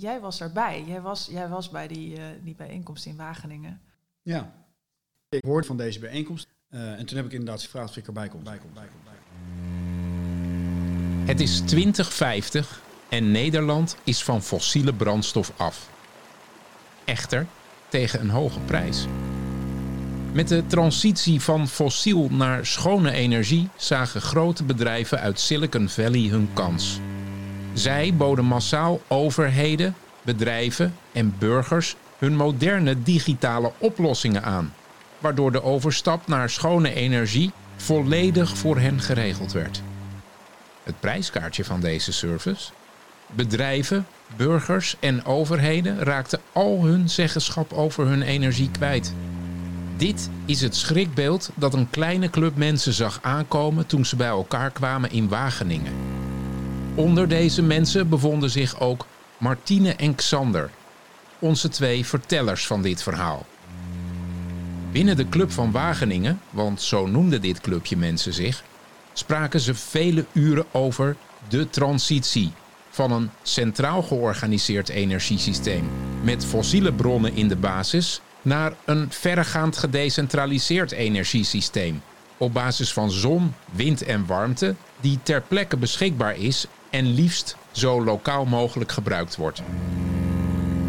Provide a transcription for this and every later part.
jij was daarbij. Jij was, jij was bij die, uh, die bijeenkomst in Wageningen. Ja, ik hoorde van deze bijeenkomst. Uh, en toen heb ik inderdaad gevraagd of ik erbij kom. Bij kom, bij kom, bij kom. Het is 2050 en Nederland is van fossiele brandstof af. Echter tegen een hoge prijs. Met de transitie van fossiel naar schone energie zagen grote bedrijven uit Silicon Valley hun kans. Zij boden massaal overheden, bedrijven en burgers hun moderne digitale oplossingen aan, waardoor de overstap naar schone energie volledig voor hen geregeld werd. Het prijskaartje van deze service? Bedrijven, burgers en overheden raakten al hun zeggenschap over hun energie kwijt. Dit is het schrikbeeld dat een kleine club mensen zag aankomen toen ze bij elkaar kwamen in Wageningen. Onder deze mensen bevonden zich ook Martine en Xander, onze twee vertellers van dit verhaal. Binnen de Club van Wageningen, want zo noemde dit clubje mensen zich, spraken ze vele uren over de transitie van een centraal georganiseerd energiesysteem met fossiele bronnen in de basis naar een verregaand gedecentraliseerd energiesysteem op basis van zon, wind en warmte die ter plekke beschikbaar is en liefst zo lokaal mogelijk gebruikt wordt.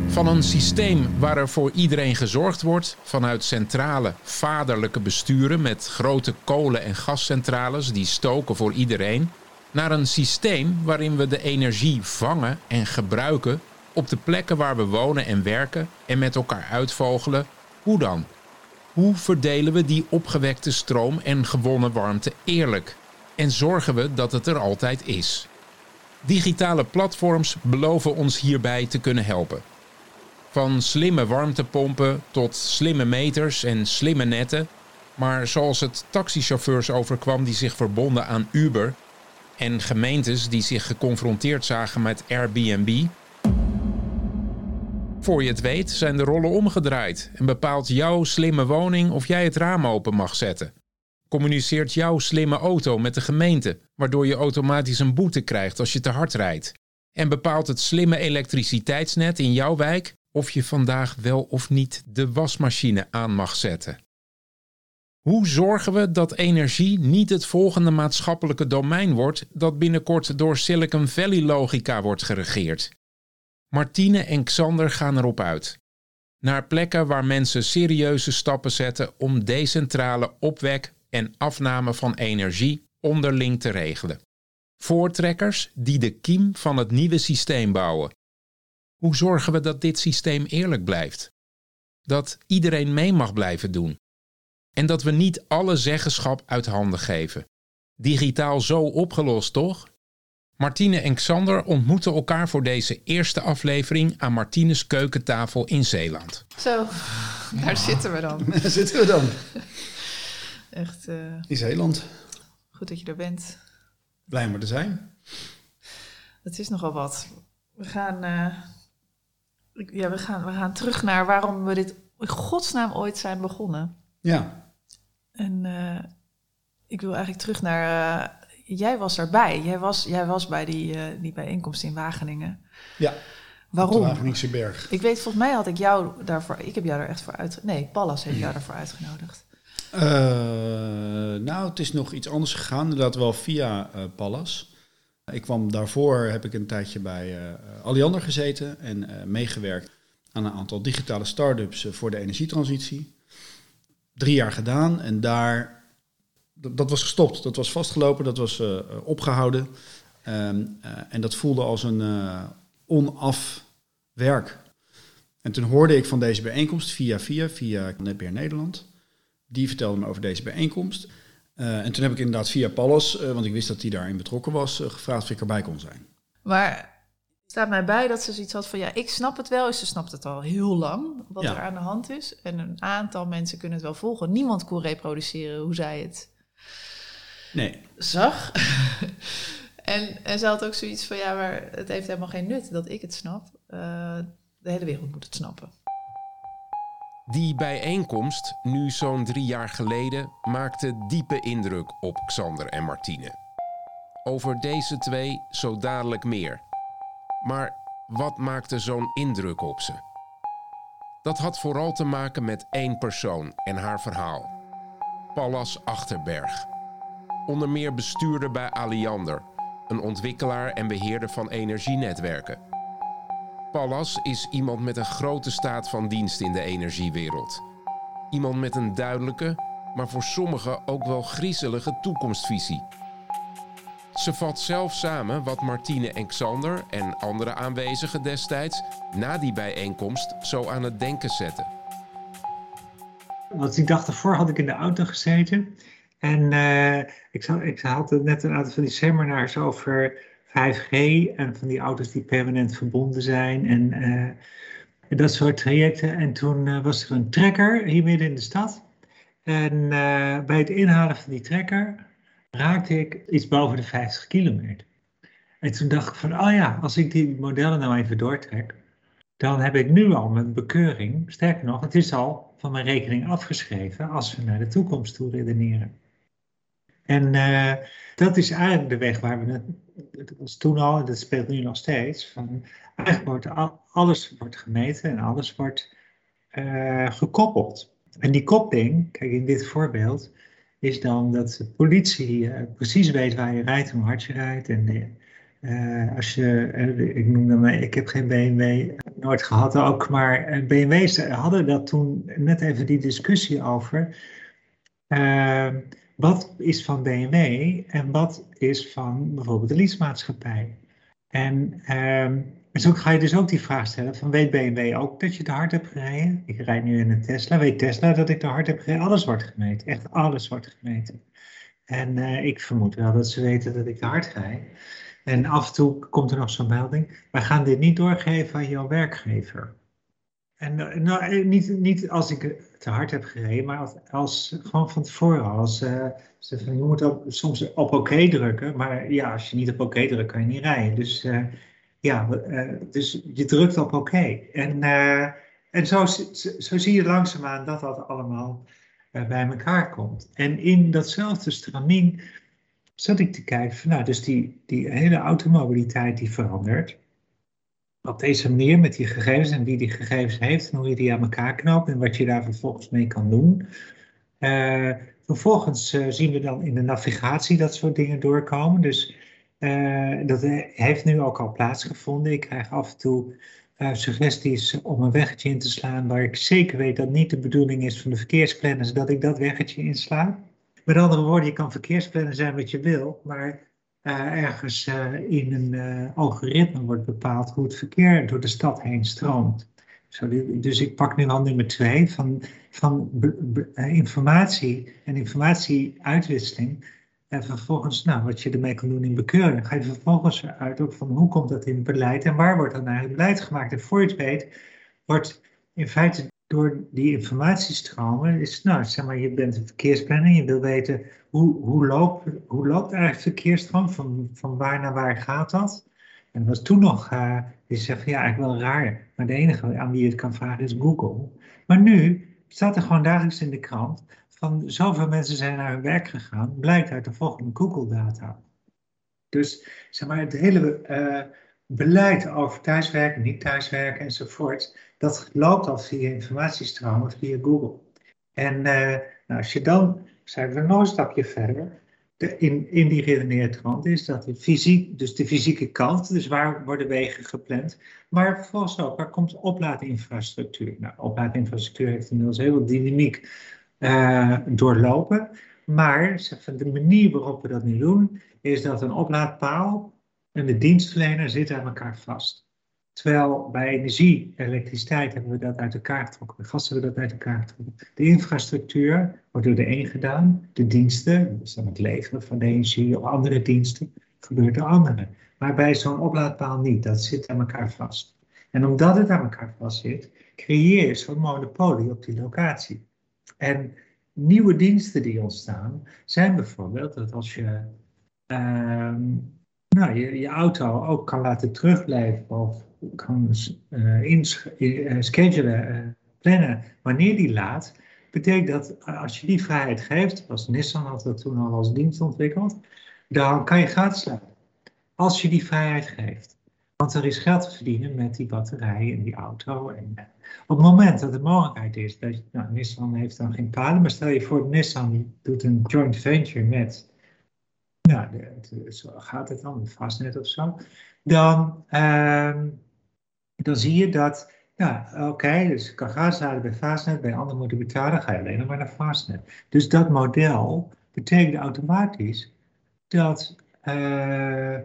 Van een systeem waar er voor iedereen gezorgd wordt vanuit centrale vaderlijke besturen met grote kolen- en gascentrales die stoken voor iedereen, naar een systeem waarin we de energie vangen en gebruiken op de plekken waar we wonen en werken en met elkaar uitvogelen. Hoe dan? Hoe verdelen we die opgewekte stroom en gewonnen warmte eerlijk? En zorgen we dat het er altijd is? Digitale platforms beloven ons hierbij te kunnen helpen. Van slimme warmtepompen tot slimme meters en slimme netten. Maar zoals het taxichauffeurs overkwam die zich verbonden aan Uber en gemeentes die zich geconfronteerd zagen met Airbnb. Voor je het weet zijn de rollen omgedraaid en bepaalt jouw slimme woning of jij het raam open mag zetten. Communiceert jouw slimme auto met de gemeente, waardoor je automatisch een boete krijgt als je te hard rijdt. En bepaalt het slimme elektriciteitsnet in jouw wijk of je vandaag wel of niet de wasmachine aan mag zetten. Hoe zorgen we dat energie niet het volgende maatschappelijke domein wordt dat binnenkort door Silicon Valley logica wordt geregeerd? Martine en Xander gaan erop uit. Naar plekken waar mensen serieuze stappen zetten om decentrale opwek en afname van energie onderling te regelen. Voortrekkers die de kiem van het nieuwe systeem bouwen. Hoe zorgen we dat dit systeem eerlijk blijft? Dat iedereen mee mag blijven doen en dat we niet alle zeggenschap uit handen geven. Digitaal zo opgelost, toch? Martine en Xander ontmoeten elkaar voor deze eerste aflevering aan Martines keukentafel in Zeeland. Zo, daar zitten we dan. Daar zitten we dan. Echt. Uh, in Zeeland. Goed dat je er bent. Blij om er te zijn. Het is nogal wat. We gaan, uh, ja, we gaan, we gaan terug naar waarom we dit in godsnaam ooit zijn begonnen. Ja. En uh, ik wil eigenlijk terug naar. Jij was erbij. Jij was, jij was bij die, die bijeenkomst in Wageningen. Ja. Waarom? De Wageningse berg. Ik weet, volgens mij had ik jou daarvoor. Ik heb jou er echt voor uit. Nee, Pallas heeft jou daarvoor uitgenodigd. Nou, het is nog iets anders gegaan. Inderdaad, wel via Pallas. Ik kwam daarvoor, heb ik een tijdje bij Alliander gezeten en meegewerkt aan een aantal digitale start-ups voor de energietransitie drie jaar gedaan en daar, dat, was gestopt. Dat was vastgelopen, dat was uh, opgehouden. Uh, en dat voelde als een uh, onaf werk. En toen hoorde ik van deze bijeenkomst via via, via NPR Nederland. Die vertelde me over deze bijeenkomst. en toen heb ik inderdaad via Pallas, want ik wist dat hij daarin betrokken was, gevraagd of ik erbij kon zijn. Maar staat mij bij dat ze zoiets had van ja, ik snap het wel. Ze snapt het al heel lang wat ja. er aan de hand is. En een aantal mensen kunnen het wel volgen. Niemand kon reproduceren hoe zij het nee. zag. en, en ze had ook zoiets van ja, maar het heeft helemaal geen nut dat ik het snap. De hele wereld moet het snappen. Die bijeenkomst, nu zo'n drie jaar geleden, maakte diepe indruk op Xander en Martine. Over deze twee zo dadelijk meer. Maar wat maakte zo'n indruk op ze? Dat had vooral te maken met één persoon en haar verhaal. Pallas Achterberg. Onder meer bestuurder bij Aliander, een ontwikkelaar en beheerder van energienetwerken. Pallas is iemand met een grote staat van dienst in de energiewereld. Iemand met een duidelijke, maar voor sommigen ook wel griezelige toekomstvisie. Ze vat zelf samen wat Martine en Xander en andere aanwezigen destijds na die bijeenkomst zo aan het denken zetten. Want ik dacht, daarvoor had ik in de auto gezeten. En uh, ik, ik had net een aantal van die seminars over 5G en van die auto's die permanent verbonden zijn en uh, dat soort trajecten. En toen uh, was er een trekker hier midden in de stad. En bij het inhalen van die trekker raakte ik iets boven de 50 kilometer. En toen dacht ik van, oh ja, als ik die modellen nou even doortrek, dan heb ik nu al mijn bekeuring. Sterker nog, het is al van mijn rekening afgeschreven als we naar de toekomst toe redeneren. En dat is eigenlijk de weg waar we dat was toen al, en dat speelt nu nog steeds, van eigenlijk wordt alles wordt gemeten en alles wordt uh, gekoppeld. En die koppeling, kijk in dit voorbeeld, is dan dat de politie uh, precies weet waar je rijdt, hoe hard je rijdt. En uh, als je, ik noem dan, ik heb geen BMW nooit gehad ook, maar BMW's hadden dat toen net even die discussie over wat is van BMW en wat is van bijvoorbeeld de leasemaatschappij? En zo ga je dus ook die vraag stellen van weet BMW ook dat je te hard hebt gereden? Ik rijd nu in een Tesla. Weet Tesla dat ik te hard heb gereden? Alles wordt gemeten. Echt alles wordt gemeten. En uh, ik vermoed wel dat ze weten dat ik te hard rijd. En af en toe komt er nog zo'n melding. Wij gaan dit niet doorgeven aan jouw werkgever. En eh, nou, eh, niet, niet als ik te hard heb gereden, maar als, als gewoon van tevoren. Als, uh, je moet ook soms op oké drukken, maar ja, als je niet op oké drukt, kan je niet rijden. Dus ja, dus je drukt op oké. En, en zo, zo, zie je langzaamaan dat dat allemaal bij elkaar komt. En in datzelfde stramien zat ik te kijken van, nou, dus die, die hele automobiliteit die verandert op deze manier met die gegevens en wie die gegevens heeft en hoe je die aan elkaar knoopt en wat je daar vervolgens mee kan doen. Uh, vervolgens uh, zien we dan in de navigatie dat soort dingen doorkomen. Dus uh, dat heeft nu ook al plaatsgevonden. Ik krijg af en toe suggesties om een weggetje in te slaan waar ik zeker weet dat niet de bedoeling is van de verkeersplanners dat ik dat weggetje insla. Met andere woorden, je kan verkeersplanner zijn wat je wil, maar ergens uh, in een uh, algoritme wordt bepaald hoe het verkeer door de stad heen stroomt. Dus ik pak nu al nummer twee van, van informatie en informatieuitwisseling. En vervolgens, nou, wat je ermee kan doen in bekeuring. Ga je vervolgens uit ook van hoe komt dat in het beleid en waar wordt dan eigenlijk beleid gemaakt. En voor je het weet, wordt in feite door die informatiestromen is, nou, zeg maar, je bent een verkeersplanner, je wil weten hoe, hoe, loopt, hoe loopt eigenlijk verkeersstroom, van, van waar naar waar gaat dat? En dat was toen nog, uh, je zegt van ja, eigenlijk wel raar, maar de enige aan wie je het kan vragen is Google. Maar nu staat er gewoon dagelijks in de krant van zoveel mensen zijn naar hun werk gegaan, blijkt uit de volgende Google-data. Dus zeg maar, het hele uh, beleid over thuiswerken, niet thuiswerken enzovoort, dat loopt al via informatiestromen, via Google. En uh, nou, als je dan, zijn we nog een stapje verder, de, in, in die redeneertrand is dat de fysiek, dus de fysieke kant, dus waar worden wegen gepland, maar vervolgens ook, waar komt oplaadinfrastructuur? Nou, oplaadinfrastructuur heeft inmiddels heel veel dynamiek uh, doorlopen, maar de manier waarop we dat nu doen, is dat een oplaadpaal en de dienstverlener zitten aan elkaar vast. Terwijl bij energie, elektriciteit hebben we dat uit elkaar getrokken. Bij gas hebben we dat uit elkaar getrokken. De infrastructuur wordt door de een gedaan. De diensten, dus dan het leveren van de energie of andere diensten, gebeurt door anderen. Maar bij zo'n oplaadpaal niet. Dat zit aan elkaar vast. En omdat het aan elkaar vast zit, creëer je zo'n monopolie op die locatie. En nieuwe diensten die ontstaan, zijn bijvoorbeeld dat als je uh, nou, je, je auto ook kan laten terugblijven of kan uh, schedulen, uh, plannen wanneer die laat, betekent dat als je die vrijheid geeft, als Nissan had dat toen al als dienst ontwikkeld, dan kan je gratis laden. Als je die vrijheid geeft. Want er is geld te verdienen met die batterij en die auto. En eh, op het moment dat de mogelijkheid is dat nou, Nissan heeft dan geen paden, maar stel je voor Nissan doet een joint venture met, nou, zo gaat het dan, Fastnet of zo, dan, ehm, dan zie je dat, ja, oké, dus kan gratis laden bij Fastnet, bij anderen moeten betalen, ga je alleen nog maar naar Fastnet. Dus dat model betekent automatisch dat uh,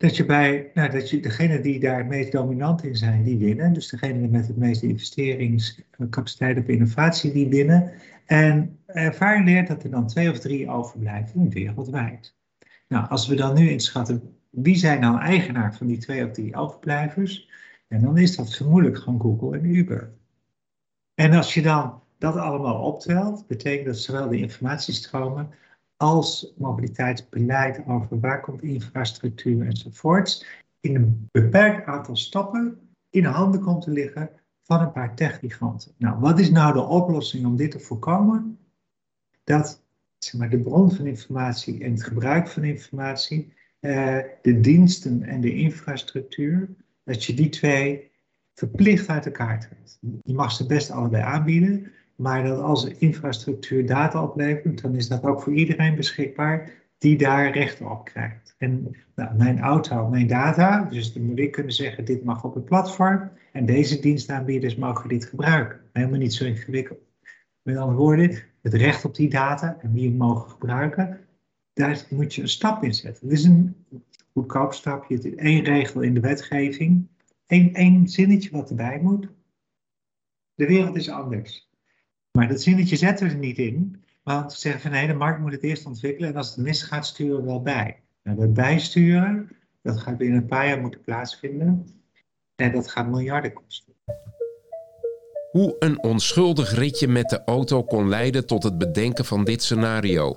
dat je bij, nou, dat je degene die daar het meest dominant in zijn, die winnen. Dus degene met het meeste investeringscapaciteit op innovatie, die winnen. En ervaring leert dat er dan twee of drie overblijven wereldwijd. Nou, als we dan nu inschatten, wie zijn nou eigenaar van die twee of drie overblijvers? En dan is dat vermoedelijk gewoon Google en Uber. En als je dan dat allemaal optelt, betekent dat zowel de informatiestromen als mobiliteitsbeleid over waar komt infrastructuur enzovoorts, in een beperkt aantal stappen in handen komt te liggen van een paar techgiganten. Nou, wat is nou de oplossing om dit te voorkomen? Dat zeg maar, de bron van informatie en het gebruik van informatie, eh, de diensten en de infrastructuur, dat je die twee verplicht uit elkaar trekt. Je mag ze best allebei aanbieden, maar dat als infrastructuur data oplevert, dan is dat ook voor iedereen beschikbaar die daar recht op krijgt. En nou, mijn auto, mijn data, dus dan moet ik kunnen zeggen, dit mag op het platform en deze dienstaanbieders mogen dit gebruiken. Helemaal niet zo ingewikkeld. Met andere woorden, het recht op die data en wie het mogen gebruiken, daar moet je een stap in zetten. Dit is een goedkoop stapje, het is één regel in de wetgeving, één, één zinnetje wat erbij moet. De wereld is anders. Maar dat zinnetje zetten we er niet in, want we zeggen van nee, de markt moet het eerst ontwikkelen en als het misgaat sturen we wel bij. Nou, dat bijsturen, dat gaat binnen een paar jaar moeten plaatsvinden en dat gaat miljarden kosten. Hoe een onschuldig ritje met de auto kon leiden tot het bedenken van dit scenario.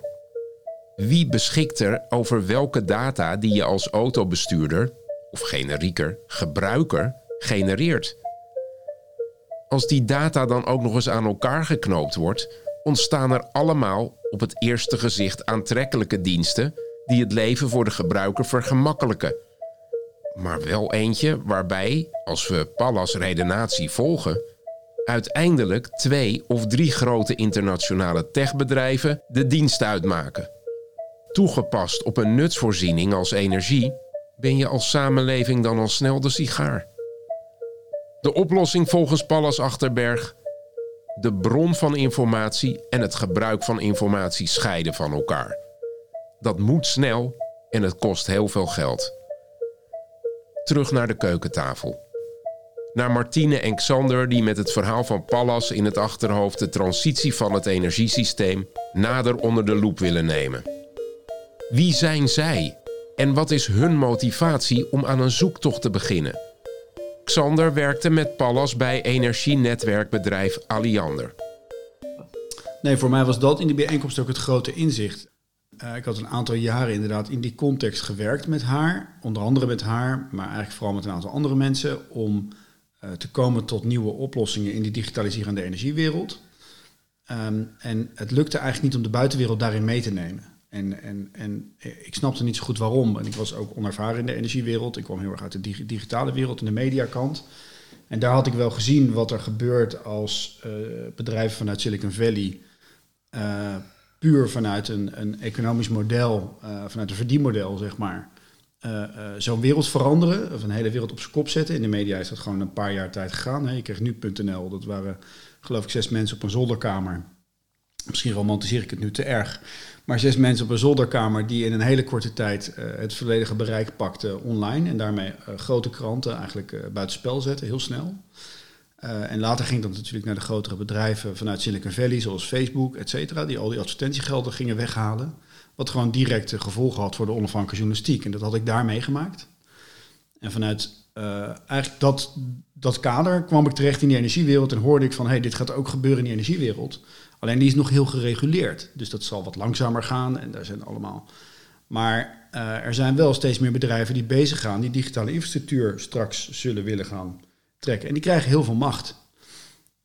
Wie beschikt er over welke data die je als autobestuurder, of generieker, gebruiker, genereert? Als die data dan ook nog eens aan elkaar geknoopt wordt, ontstaan er allemaal op het eerste gezicht aantrekkelijke diensten die het leven voor de gebruiker vergemakkelijken. Maar wel eentje waarbij, als we Pallas redenatie volgen, uiteindelijk twee of drie grote internationale techbedrijven de dienst uitmaken. Toegepast op een nutsvoorziening als energie, ben je als samenleving dan al snel de sigaar. De oplossing volgens Pallas Achterberg: de bron van informatie en het gebruik van informatie scheiden van elkaar. Dat moet snel en het kost heel veel geld. Terug naar de keukentafel. Naar Martine en Xander die met het verhaal van Pallas in het achterhoofd de transitie van het energiesysteem nader onder de loep willen nemen. Wie zijn zij en wat is hun motivatie om aan een zoektocht te beginnen? Xander werkte met Pallas bij energienetwerkbedrijf Alliander. Nee, voor mij was dat in die bijeenkomst ook het grote inzicht. Uh, ik had een aantal jaren inderdaad in die context gewerkt met haar, onder andere met haar, maar eigenlijk vooral met een aantal andere mensen, om te komen tot nieuwe oplossingen in die digitaliserende energiewereld. Um, en het lukte eigenlijk niet om de buitenwereld daarin mee te nemen. En, en, en ik snapte niet zo goed waarom. En ik was ook onervaren in de energiewereld. Ik kwam heel erg uit de digitale wereld en de mediakant. En daar had ik wel gezien wat er gebeurt als uh, bedrijven vanuit Silicon Valley uh, puur vanuit een, een economisch model, vanuit een verdienmodel, zeg maar, zo'n wereld veranderen, of een hele wereld op zijn kop zetten. In de media is dat gewoon een paar jaar tijd gegaan. Hè. Je kreeg nu.nl, dat waren geloof ik zes mensen op een zolderkamer. Misschien romantiseer ik het nu te erg. Maar zes mensen op een zolderkamer die in een hele korte tijd uh, het volledige bereik pakten online. En daarmee grote kranten eigenlijk buitenspel zetten, heel snel. en later ging dat natuurlijk naar de grotere bedrijven vanuit Silicon Valley, zoals Facebook, et cetera. Die al die advertentiegelden gingen weghalen. Wat gewoon directe gevolgen had voor de onafhankelijke journalistiek. En dat had ik daar meegemaakt. En vanuit eigenlijk dat, dat kader kwam ik terecht in die energiewereld en hoorde ik van... hey, dit gaat ook gebeuren in die energiewereld. Alleen die is nog heel gereguleerd. Dus dat zal wat langzamer gaan en daar zijn allemaal. Maar uh, er zijn wel steeds meer bedrijven die bezig gaan, die digitale infrastructuur straks zullen willen gaan trekken. En die krijgen heel veel macht.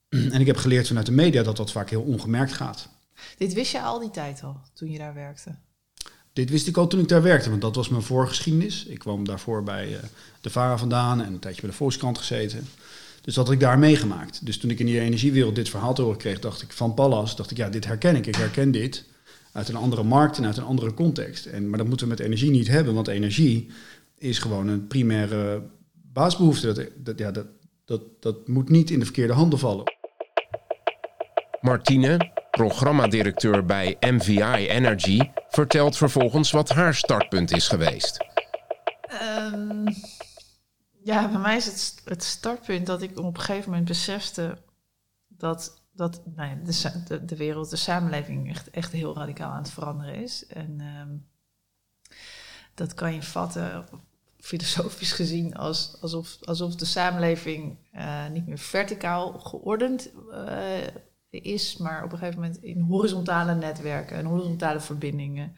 En ik heb geleerd vanuit de media dat dat vaak heel ongemerkt gaat. Dit wist je al die tijd al, toen je daar werkte? dit wist ik al toen ik daar werkte, want dat was mijn voorgeschiedenis. Ik kwam daarvoor bij uh, de VARA vandaan en een tijdje bij de Volkskrant gezeten. Dus dat had ik daar meegemaakt. Dus toen ik in die energiewereld dit verhaal te horen kreeg, dacht ik van Pallas, dacht ik ja, dit herken ik. Ik herken dit uit een andere markt en uit een andere context. En, maar dat moeten we met energie niet hebben, want energie is gewoon een primaire baasbehoefte. Dat, dat, ja, dat, dat, dat moet niet in de verkeerde handen vallen. Martine, programmadirecteur bij MVI Energy, vertelt vervolgens wat haar startpunt is geweest. Um, ja, bij mij is het, het startpunt dat ik op een gegeven moment besefte dat, dat nou de, de, wereld, de samenleving echt, echt heel radicaal aan het veranderen is. En um, dat kan je vatten, filosofisch gezien, als, alsof, alsof de samenleving uh, niet meer verticaal geordend uh, is, maar op een gegeven moment in horizontale netwerken en horizontale verbindingen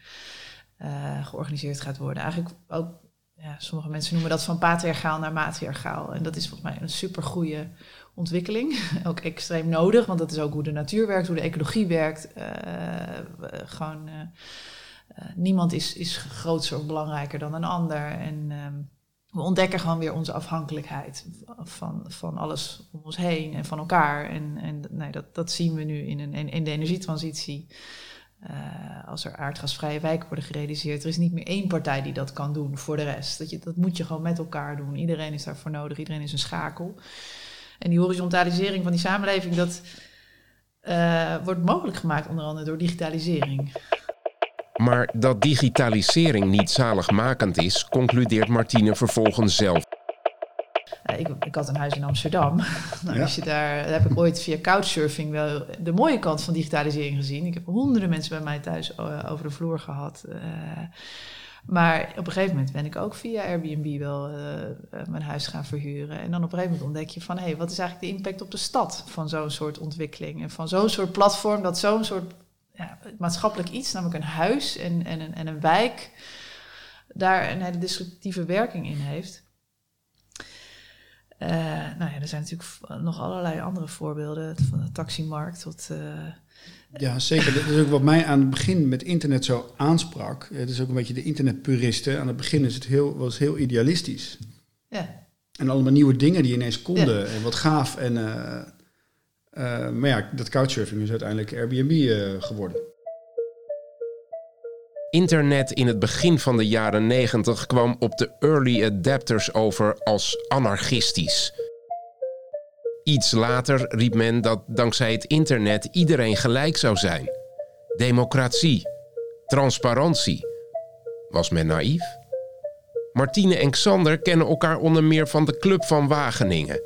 uh, georganiseerd gaat worden. Eigenlijk ook, ja, sommige mensen noemen dat van patriarchaal naar matriarchaal. En dat is volgens mij een super goede ontwikkeling. ook extreem nodig, want dat is ook hoe de natuur werkt, hoe de ecologie werkt. Uh, gewoon, uh, niemand is, is groter of belangrijker dan een ander. En um, we ontdekken gewoon weer onze afhankelijkheid van, van alles om ons heen en van elkaar. En, en nee, dat, dat zien we nu in, een, in de energietransitie. Uh, als er aardgasvrije wijken worden gerealiseerd. Er is niet meer één partij die dat kan doen voor de rest. Dat, je, dat moet je gewoon met elkaar doen. Iedereen is daarvoor nodig, iedereen is een schakel. En die horizontalisering van die samenleving, dat uh, wordt mogelijk gemaakt onder andere door digitalisering. Maar dat digitalisering niet zaligmakend is, concludeert Martine vervolgens zelf. Ik, ik, had een huis in Amsterdam. nou, ja. je daar, daar, heb ik ooit via couchsurfing wel de mooie kant van digitalisering gezien. Ik heb honderden mensen bij mij thuis over de vloer gehad. Uh, maar op een gegeven moment ben ik ook via Airbnb wel uh, mijn huis gaan verhuren. En dan op een gegeven moment ontdek je van... hé, hey, wat is eigenlijk de impact op de stad van zo'n soort ontwikkeling? En van zo'n soort platform dat zo'n soort ja, maatschappelijk iets, namelijk een huis en, en, een, en een wijk, daar een hele disruptieve werking in heeft. Uh, nou ja, er zijn natuurlijk nog allerlei andere voorbeelden, van de taximarkt tot. Uh, ja, zeker. Dat is ook wat mij aan het begin met internet zo aansprak. Het is ook een beetje de internetpuristen. Aan het begin is het heel, was het heel idealistisch. Ja. En allemaal nieuwe dingen die ineens konden. Ja. En wat gaaf. En uh, uh, maar ja, dat couchsurfing is uiteindelijk Airbnb geworden. Internet in het begin van de jaren 90 kwam op de early adapters over als anarchistisch. Iets later riep men dat dankzij het internet iedereen gelijk zou zijn. Democratie, transparantie. Was men naïef? Martine en Xander kennen elkaar onder meer van de Club van Wageningen.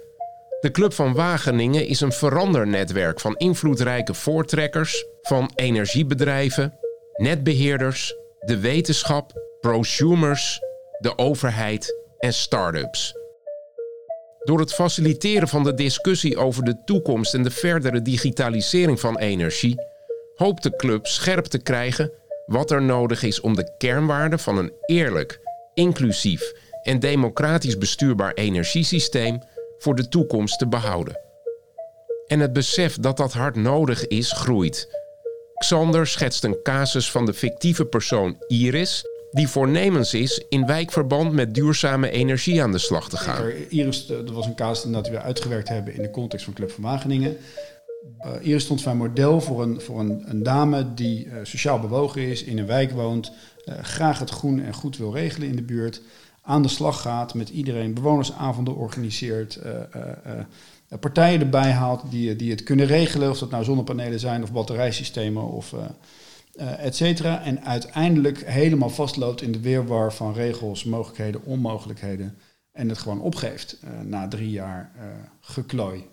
De Club van Wageningen is een verandernetwerk van invloedrijke voortrekkers, van energiebedrijven, netbeheerders, de wetenschap, prosumers, de overheid en start-ups. Door het faciliteren van de discussie over de toekomst en de verdere digitalisering van energie, hoopt de club scherp te krijgen wat er nodig is om de kernwaarden van een eerlijk, inclusief en democratisch bestuurbaar energiesysteem voor de toekomst te behouden. En het besef dat dat hard nodig is, groeit. Xander schetst een casus van de fictieve persoon Iris, die voornemens is in wijkverband met duurzame energie aan de slag te gaan. Iris, dat was een casus dat we uitgewerkt hebben in de context van Club van Wageningen. Uh, Iris stond voor een model voor een, voor een, een dame die uh, sociaal bewogen is, in een wijk woont, graag het groen en goed wil regelen in de buurt aan de slag gaat, met iedereen bewonersavonden organiseert, uh, uh, uh, partijen erbij haalt die, die het kunnen regelen, of dat nou zonnepanelen zijn of batterijsystemen of et cetera. En uiteindelijk helemaal vastloopt in de weerwar van regels, mogelijkheden, onmogelijkheden. En het gewoon opgeeft na drie jaar geklooi.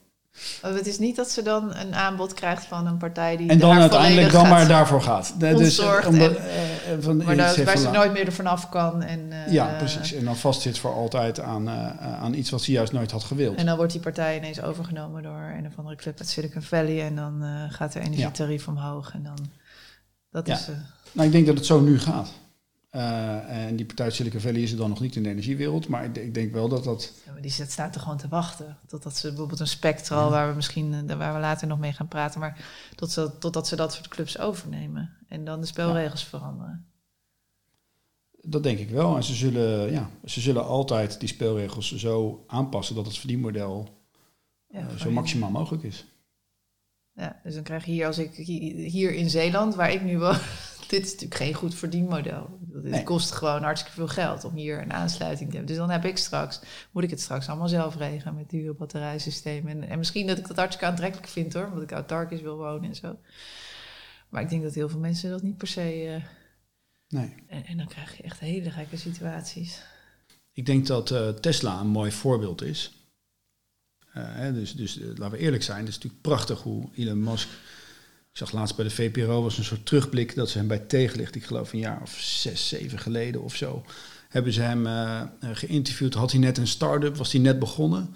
Het is niet dat ze dan een aanbod krijgt van een partij die. En dan uiteindelijk dan maar daarvoor gaat. Dus, omdat, en, uh, van, maar dat, waar ze nooit meer ervan af kan. En, uh, ja, precies. En dan vastzit voor altijd aan, uh, aan iets wat ze juist nooit had gewild. En dan wordt die partij ineens overgenomen door een of andere club uit Silicon Valley. En dan gaat de energietarief ja. omhoog. En dan. Dat ja. is. nou, ik denk dat het zo nu gaat. Uh, en die partij Silicon Valley is er dan nog niet in de energiewereld, maar ik, ik denk wel dat dat. Ja, maar die staat er gewoon te wachten. Totdat ze bijvoorbeeld een spectral, ja. waar we misschien waar we later nog mee gaan praten, maar tot ze, totdat ze dat soort clubs overnemen en dan de spelregels ja. veranderen. Dat denk ik wel. En ze zullen, ja, ze zullen altijd die spelregels zo aanpassen dat het verdienmodel eh, zo maximaal mogelijk is. Ja, dus dan krijg je hier, als ik hi- hier in Zeeland, waar ik nu woon, dit is natuurlijk geen goed verdienmodel. Dit Nee. kost gewoon hartstikke veel geld om hier een aansluiting te hebben. Dus dan heb ik straks, moet ik het straks allemaal zelf regelen met dure batterijsystemen. En, en misschien dat ik dat hartstikke aantrekkelijk vind hoor, omdat ik autarkisch wil wonen en zo. Maar ik denk dat heel veel mensen dat niet per se. eh, Nee. en, en dan krijg je echt hele gekke situaties. Ik denk dat eh, Tesla een mooi voorbeeld is. Hè, dus dus laten we eerlijk zijn, het is natuurlijk prachtig hoe Elon Musk. Ik zag laatst bij de VPRO was een soort terugblik dat ze hem bij tegenlicht, ik geloof een jaar of zes, zeven geleden of zo, hebben ze hem eh, geïnterviewd. Had hij net een start-up, was hij net begonnen.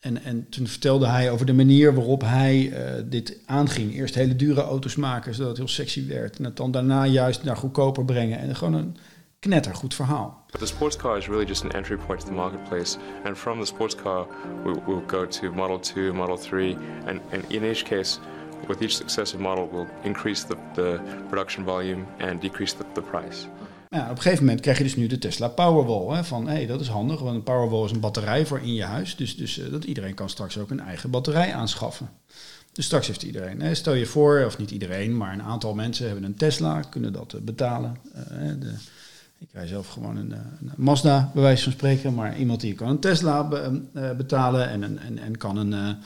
En, en toen vertelde hij over de manier waarop hij eh, dit aanging. Eerst hele dure auto's maken, zodat het heel sexy werd. En het dan daarna juist naar goedkoper brengen. En gewoon een knettergoed verhaal. But the sports car is really just an entry point to the marketplace. And from the sports car, we will go to Model 2, Model 3, and, and in each case, with each successive model, we'll increase the, the production volume and decrease the, the price. Ja, op een gegeven moment krijg je dus nu de Tesla Powerwall. Hè, van hé, hey, dat is handig, want een Powerwall is een batterij voor in je huis. Dus, dus eh, dat iedereen kan straks ook een eigen batterij aanschaffen. Dus straks heeft iedereen, hè, stel je voor, of niet iedereen, maar een aantal mensen hebben een Tesla, kunnen dat eh, betalen. Eh, de, ik rij zelf gewoon een, Mazda, bij wijze van spreken, maar iemand die kan een Tesla be- betalen en, en, en kan een,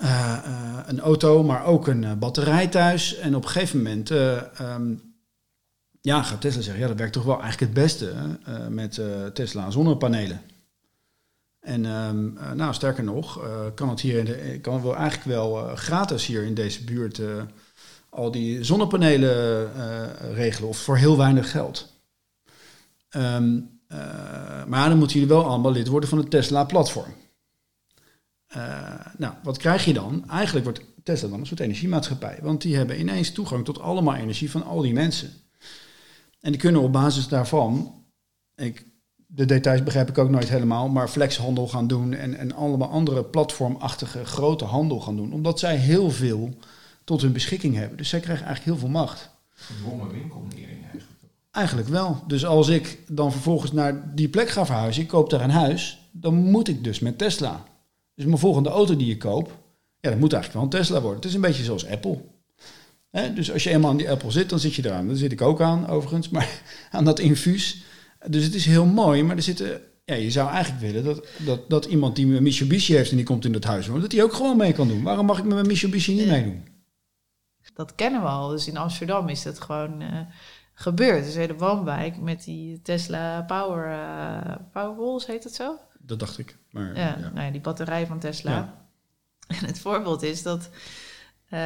eh, eh, een auto, maar ook een eh, batterij thuis. En op een gegeven moment ehm, ja, gaat Tesla zeggen, ja, dat werkt toch wel eigenlijk het beste met Tesla zonnepanelen. En ehm, eh, nou, sterker nog, kan het hier in de, kan wel eigenlijk wel gratis hier in deze buurt al die zonnepanelen regelen of voor heel weinig geld. Ehm, eh, maar dan moeten jullie wel allemaal lid worden van het Tesla-platform. Eh, nou, wat krijg je dan? Eigenlijk wordt Tesla dan een soort energiemaatschappij. Want die hebben ineens toegang tot allemaal energie van al die mensen. En die kunnen op basis daarvan, ik, de details begrijp ik ook nooit helemaal, maar flexhandel gaan doen en, en allemaal andere platformachtige grote handel gaan doen. Omdat zij heel veel tot hun beschikking hebben. Dus zij krijgen eigenlijk heel veel macht. Gedwongen winkelnering eigenlijk. Eigenlijk wel. Dus als ik dan vervolgens naar die plek ga verhuizen, ik koop daar een huis, dan moet ik dus met Tesla. Dus mijn volgende auto die je koopt, ja, dat moet eigenlijk wel een Tesla worden. Het is een beetje zoals Apple. Hè, dus als je eenmaal aan die Apple zit, dan zit je eraan. Daar zit ik ook aan, overigens, maar aan dat infuus. Dus het is heel mooi, maar er zitten... Ja, je zou eigenlijk willen dat, dat, dat iemand die een Mitsubishi heeft en die komt in dat huis wonen, dat die ook gewoon mee kan doen. Waarom mag ik met mijn Mitsubishi niet meedoen? Dat kennen we al. Dus in Amsterdam is dat gewoon eh, gebeurd. Dus hele woonwijk met die Tesla Power, Powerwalls, heet het zo? Dat dacht ik. Maar, Ja, ja. Nou ja, die batterij van Tesla. Ja. En het voorbeeld is dat, eh,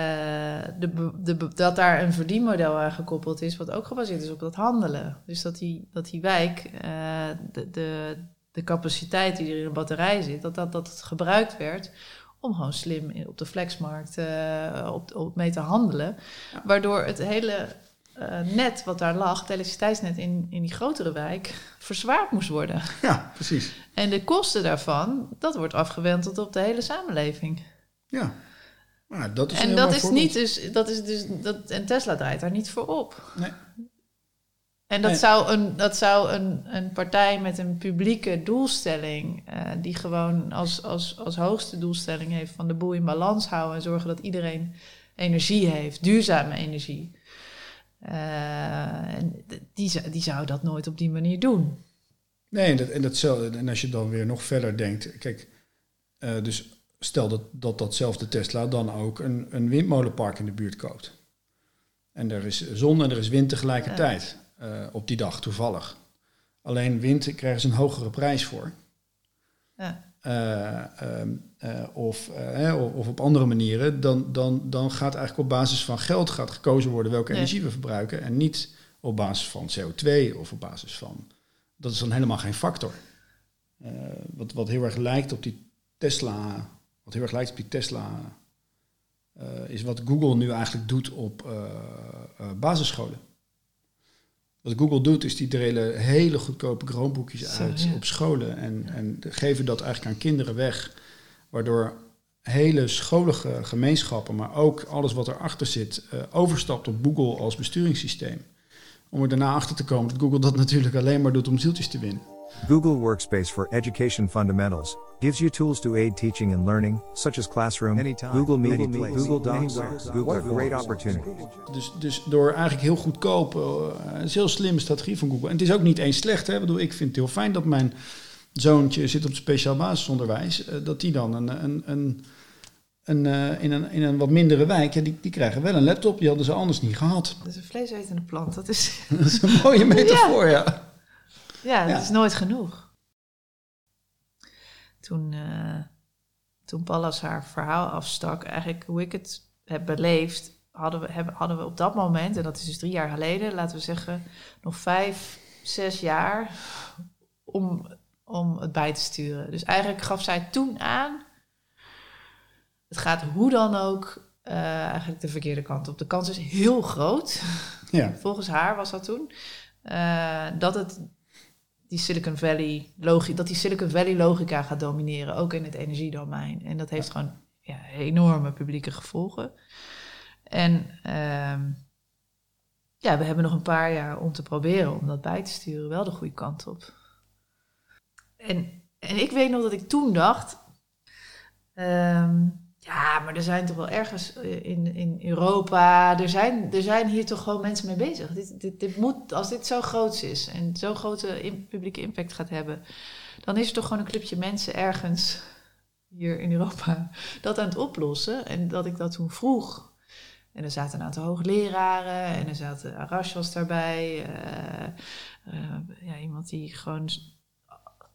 de, de, dat daar een verdienmodel aan gekoppeld is, wat ook gebaseerd is op dat handelen. Dus dat die, dat die wijk, eh, de, de, de capaciteit die er in een batterij zit, dat, dat, dat het gebruikt werd om gewoon slim op de flexmarkt eh, op, op mee te handelen. Waardoor het hele net wat daar lag, het elektriciteitsnet in, in die grotere wijk, verzwaard moest worden. ja, precies. En de kosten daarvan, dat wordt afgewenteld op de hele samenleving. Ja. Maar dat is En dat is voorbeeld. niet dus, dat is dus, dat, en Tesla draait daar niet voor op. Nee. En dat Nee. zou, een, dat zou een, een partij met een publieke doelstelling, eh, die gewoon als, als, als hoogste doelstelling heeft van de boel in balans houden en zorgen dat iedereen energie heeft, duurzame energie. En die, zou- die zou dat nooit op die manier doen. Nee, en, dat, en, datzelfde, en als je dan weer nog verder denkt, kijk, eh, dus stel dat, dat datzelfde Tesla dan ook een, een windmolenpark in de buurt koopt. En er is zon en er is wind tegelijkertijd eh, op die dag, toevallig. Alleen wind krijgen ze een hogere prijs voor. Ja. Eh, ehm, eh, of, of, of op andere manieren, dan, dan, dan gaat eigenlijk op basis van geld gaat gekozen worden welke Nee. energie we verbruiken. En niet op basis van CO2 of op basis van. Dat is dan helemaal geen factor. Eh, wat, wat heel erg lijkt op die Tesla. Wat heel erg lijkt op die Tesla. eh, is wat Google nu eigenlijk doet op eh, basisscholen. Wat Google doet, is die delen hele goedkope Chromeboekjes Zo, uit ja. op scholen. En, en geven dat eigenlijk aan kinderen weg. Waardoor hele scholige gemeenschappen, maar ook alles wat erachter zit, overstapt op Google als besturingssysteem. Om er daarna achter te komen dat Google dat natuurlijk alleen maar doet om zieltjes te winnen. Google Workspace for Education Fundamentals gives you tools to aid teaching and learning, such as Classroom, Anytime. Google Meet, Google Meet, Google Docs, Google what a great opportunity. Dus, dus door eigenlijk heel goedkoop, uh, een heel slimme strategie van Google. En het is ook niet eens slecht. Hè? Ik, bedoel, ik vind het heel fijn dat mijn zoontje zit op speciaal basisonderwijs. Uh, dat die dan een, een, een, een, uh, in, een, in een wat mindere wijk, ja, die, die krijgen wel een laptop. Die hadden ze anders niet gehad. Dat is een vleesetende plant. Dat is, dat is een mooie metafoor, ja. Ja, ja dat ja. is nooit genoeg. Toen, uh, toen Pallas haar verhaal afstak, eigenlijk hoe ik het heb beleefd, hadden we, hebben, hadden we op dat moment, en dat is dus drie jaar geleden, laten we zeggen, nog vijf, zes jaar om, om het bij te sturen. Dus eigenlijk gaf zij toen aan, het gaat hoe dan ook uh, eigenlijk de verkeerde kant op. De kans is heel groot, ja. volgens haar was dat toen, uh, dat het die Silicon Valley logica, dat die Silicon Valley logica gaat domineren, ook in het energiedomein. En dat heeft ja. gewoon ja, enorme publieke gevolgen. En uh, ja, we hebben nog een paar jaar om te proberen om dat bij te sturen, wel de goede kant op. En, en ik weet nog dat ik toen dacht, um, ja, maar er zijn toch wel ergens in, in Europa, er zijn, er zijn hier toch gewoon mensen mee bezig. Dit, dit, dit moet, als dit zo groot is en zo'n grote publieke impact gaat hebben, dan is er toch gewoon een clubje mensen ergens hier in Europa dat aan het oplossen. En dat ik dat toen vroeg. En er zaten een aantal hoogleraren en er zaten Arash was daarbij. Uh, uh, ja, iemand die gewoon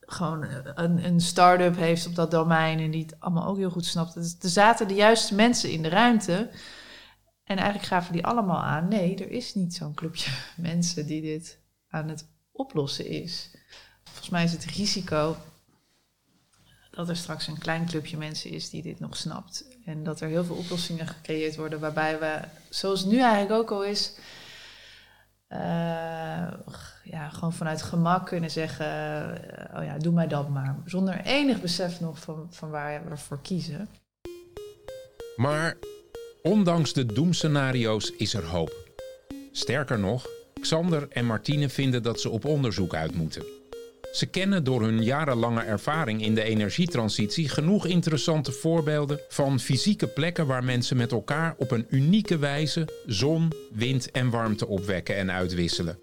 gewoon een, een start-up heeft op dat domein en die het allemaal ook heel goed snapt. Dus er zaten de juiste mensen in de ruimte. En eigenlijk gaven die allemaal aan: nee, er is niet zo'n clubje mensen die dit aan het oplossen is. Volgens mij is het risico dat er straks een klein clubje mensen is die dit nog snapt. En dat er heel veel oplossingen gecreëerd worden waarbij we, zoals nu eigenlijk ook al is, ja, gewoon vanuit gemak kunnen zeggen: uh, oh ja, doe mij dat maar. Zonder enig besef nog van, van waar we voor kiezen. Maar ondanks de doemscenario's is er hoop. Sterker nog, Xander en Martine vinden dat ze op onderzoek uit moeten. Ze kennen door hun jarenlange ervaring in de energietransitie genoeg interessante voorbeelden van fysieke plekken waar mensen met elkaar op een unieke wijze zon, wind en warmte opwekken en uitwisselen.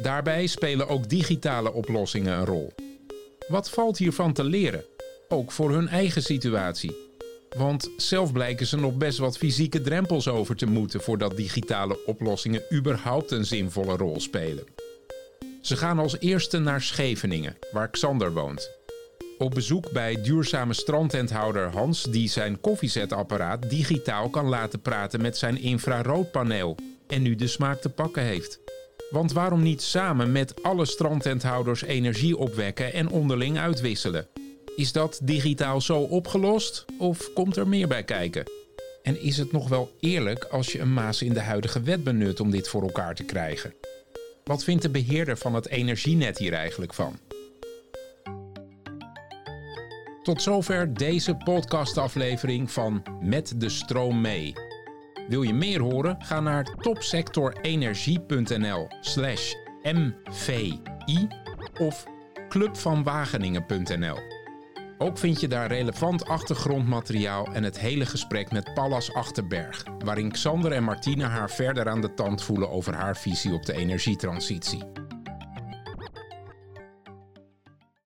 Daarbij spelen ook digitale oplossingen een rol. Wat valt hiervan te leren? Ook voor hun eigen situatie. Want zelf blijken ze nog best wat fysieke drempels over te moeten voordat digitale oplossingen überhaupt een zinvolle rol spelen. Ze gaan als eerste naar Scheveningen, waar Xander woont. Op bezoek bij duurzame strandtenthouder Hans, die zijn koffiezetapparaat digitaal kan laten praten met zijn infraroodpaneel en nu de smaak te pakken heeft. Want waarom niet samen met alle strandtenthouders energie opwekken en onderling uitwisselen? Is dat digitaal zo opgelost of komt er meer bij kijken? En is het nog wel eerlijk als je een maas in de huidige wet benut om dit voor elkaar te krijgen? Wat vindt de beheerder van het energienet hier eigenlijk van? Tot zover deze podcastaflevering van Met de Stroom mee. Wil je meer horen? Ga naar topsectorenergie.nl slash mvi of clubvanwageningen.nl. Ook vind je daar relevant achtergrondmateriaal en het hele gesprek met Pallas Achterberg, waarin Xander en Martine haar verder aan de tand voelen over haar visie op de energietransitie.